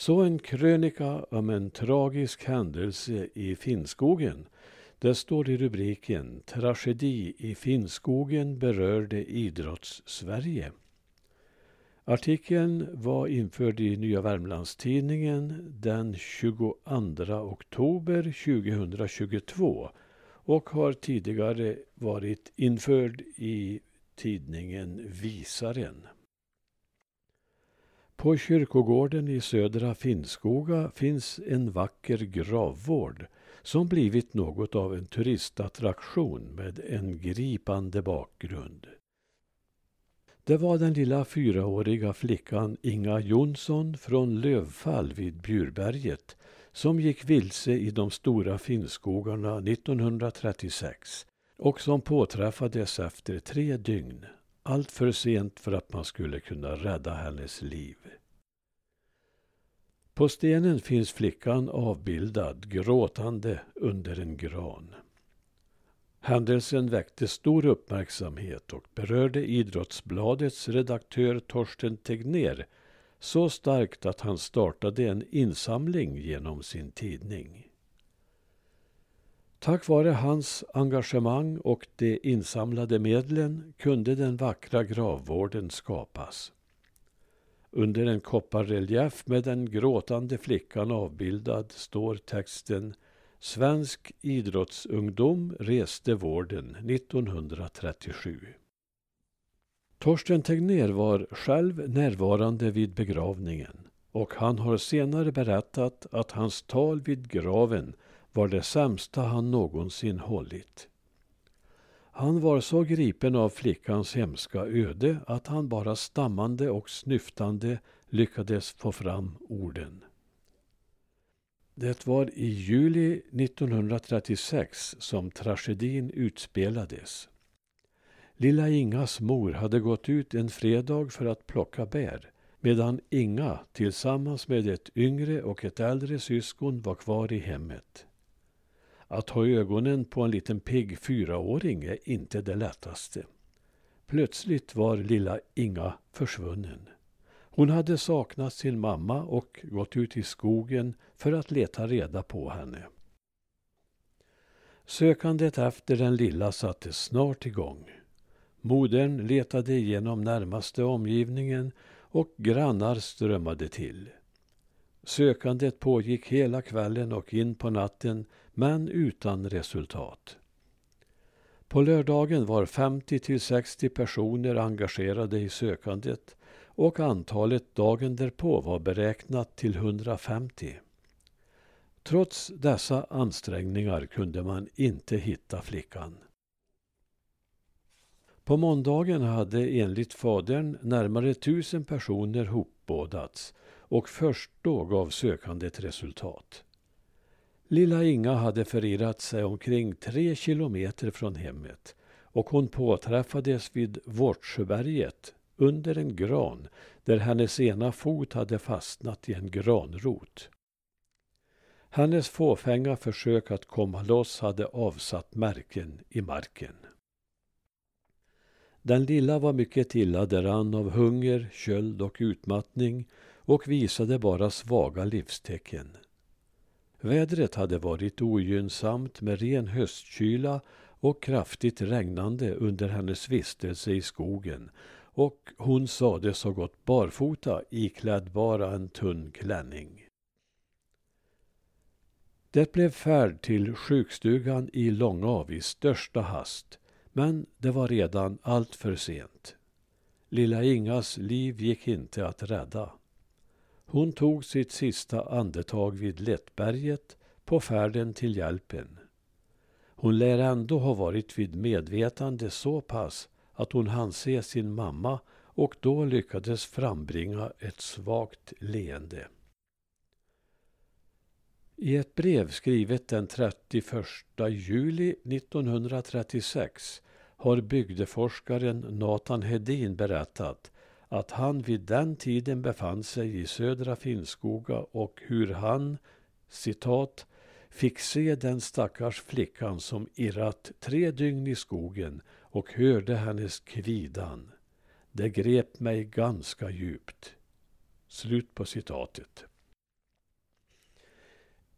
Så en krönika om en tragisk händelse i Finnskogen. Det står i rubriken Tragedi i Finnskogen berörde idrotts-Sverige. Artikeln var införd i Nya Värmlandstidningen den 22 oktober 2022 och har tidigare varit införd i tidningen Visaren. På kyrkogården i södra Finnskoga finns en vacker gravvård som blivit något av en turistattraktion med en gripande bakgrund. Det var den lilla fyraåriga flickan Inga Jonsson från Lövfall vid Bjurberget som gick vilse i de stora Finnskogarna 1936 och som påträffades efter tre dygn. Allt för sent för att man skulle kunna rädda hennes liv. På stenen finns flickan avbildad gråtande under en gran. Händelsen väckte stor uppmärksamhet och berörde Idrottsbladets redaktör Torsten Tegner så starkt att han startade en insamling genom sin tidning. Tack vare hans engagemang och de insamlade medlen kunde den vackra gravvården skapas. Under en kopparrelief med den gråtande flickan avbildad står texten Svensk idrottsungdom reste vården 1937. Torsten Tegner var själv närvarande vid begravningen och han har senare berättat att hans tal vid graven var det sämsta han någonsin hållit. Han var så gripen av flickans hemska öde att han bara stammande och snyftande lyckades få fram orden. Det var i juli 1936 som tragedin utspelades. Lilla Ingas mor hade gått ut en fredag för att plocka bär medan Inga tillsammans med ett yngre och ett äldre syskon var kvar i hemmet. Att ha ögonen på en liten pigg fyraåring är inte det lättaste. Plötsligt var lilla Inga försvunnen. Hon hade saknat sin mamma och gått ut i skogen för att leta reda på henne. Sökandet efter den lilla sattes snart igång. Modern letade igenom närmaste omgivningen och grannar strömmade till. Sökandet pågick hela kvällen och in på natten men utan resultat. På lördagen var 50 till 60 personer engagerade i sökandet och antalet dagen därpå var beräknat till 150. Trots dessa ansträngningar kunde man inte hitta flickan. På måndagen hade enligt fadern närmare tusen personer hopbådats och först då gav sökandet resultat. Lilla Inga hade förirrat sig omkring tre kilometer från hemmet och hon påträffades vid Vårtsjöberget under en gran där hennes ena fot hade fastnat i en granrot. Hennes fåfänga försök att komma loss hade avsatt märken i marken. Den lilla var mycket illa däran av hunger, köld och utmattning och visade bara svaga livstecken. Vädret hade varit ogynnsamt med ren höstkyla och kraftigt regnande under hennes vistelse i skogen och hon sades ha gått barfota iklädd bara en tunn klänning. Det blev färd till sjukstugan i Långav i största hast men det var redan allt för sent. Lilla Ingas liv gick inte att rädda. Hon tog sitt sista andetag vid Lättberget på färden till hjälpen. Hon lär ändå ha varit vid medvetande så pass att hon hann se sin mamma och då lyckades frambringa ett svagt leende. I ett brev skrivet den 31 juli 1936 har bygdeforskaren Nathan Hedin berättat att han vid den tiden befann sig i södra Finnskoga och hur han, citat, fick se den stackars flickan som irrat tre dygn i skogen och hörde hennes kvidan. Det grep mig ganska djupt. Slut på citatet.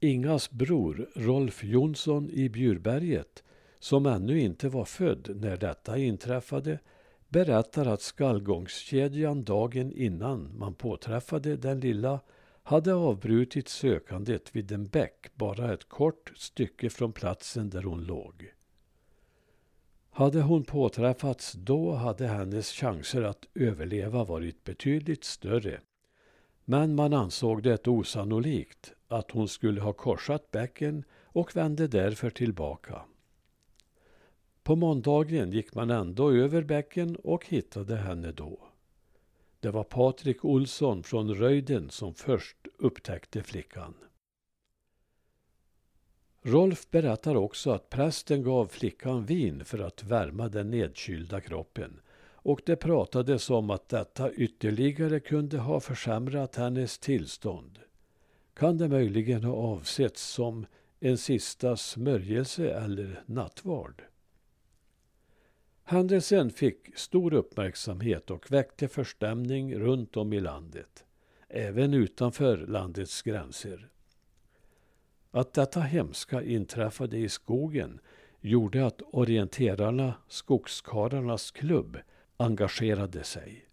Ingas bror Rolf Jonsson i Bjurberget, som ännu inte var född när detta inträffade, berättar att skallgångskedjan dagen innan man påträffade den lilla hade avbrutit sökandet vid en bäck bara ett kort stycke från platsen där hon låg. Hade hon påträffats då hade hennes chanser att överleva varit betydligt större. Men man ansåg det osannolikt att hon skulle ha korsat bäcken och vände därför tillbaka. På måndagen gick man ändå över bäcken och hittade henne då. Det var Patrik Olsson från Röjden som först upptäckte flickan. Rolf berättar också att prästen gav flickan vin för att värma den nedkylda kroppen och det pratades om att detta ytterligare kunde ha försämrat hennes tillstånd. Kan det möjligen ha avsetts som en sista smörjelse eller nattvard? Händelsen fick stor uppmärksamhet och väckte förstämning runt om i landet, även utanför landets gränser. Att detta hemska inträffade i skogen gjorde att orienterarna, Skogskarlarnas klubb, engagerade sig.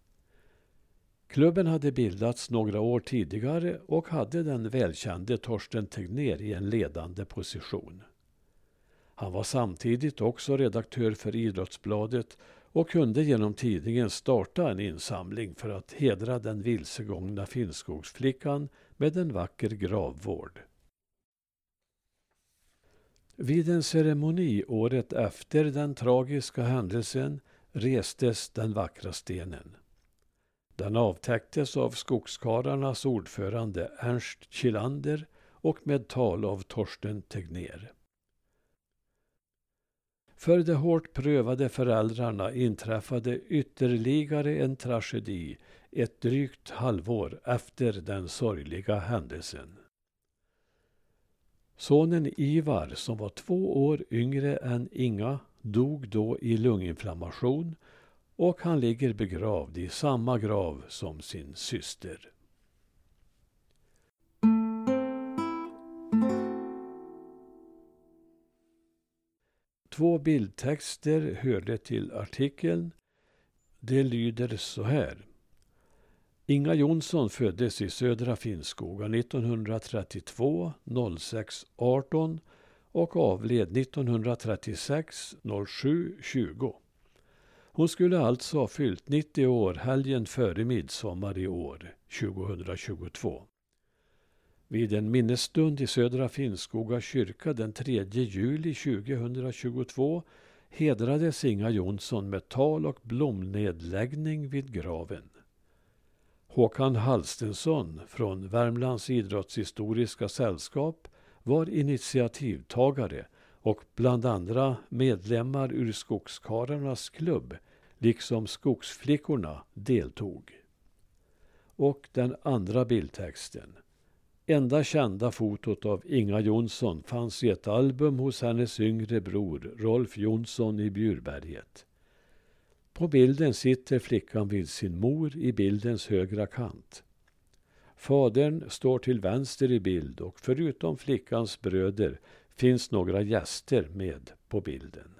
Klubben hade bildats några år tidigare och hade den välkände Torsten Tegnér i en ledande position. Han var samtidigt också redaktör för Idrottsbladet och kunde genom tidningen starta en insamling för att hedra den vilsegångna Finnskogsflickan med en vacker gravvård. Vid en ceremoni året efter den tragiska händelsen restes den vackra stenen. Den avtäcktes av Skogskarlarnas ordförande Ernst Kilander och med tal av Torsten Tegnér. För de hårt prövade föräldrarna inträffade ytterligare en tragedi ett drygt halvår efter den sorgliga händelsen. Sonen Ivar, som var två år yngre än Inga, dog då i lunginflammation och han ligger begravd i samma grav som sin syster. Två bildtexter hörde till artikeln. Det lyder så här. Inga Jonsson föddes i Södra Finnskoga 1932 06 18 och avled 1936 07 20. Hon skulle alltså ha fyllt 90 år helgen före midsommar i år, 2022. Vid en minnesstund i Södra Finnskoga kyrka den 3 juli 2022 hedrades Inga Jonsson med tal och blomnedläggning vid graven. Håkan Hallstensson från Värmlands idrottshistoriska sällskap var initiativtagare och bland andra medlemmar ur Skogskarlarnas klubb liksom Skogsflickorna deltog. Och den andra bildtexten. Enda kända fotot av Inga Jonsson fanns i ett album hos hennes yngre bror Rolf Jonsson i Bjurberget. På bilden sitter flickan vid sin mor i bildens högra kant. Fadern står till vänster i bild och förutom flickans bröder finns några gäster med på bilden.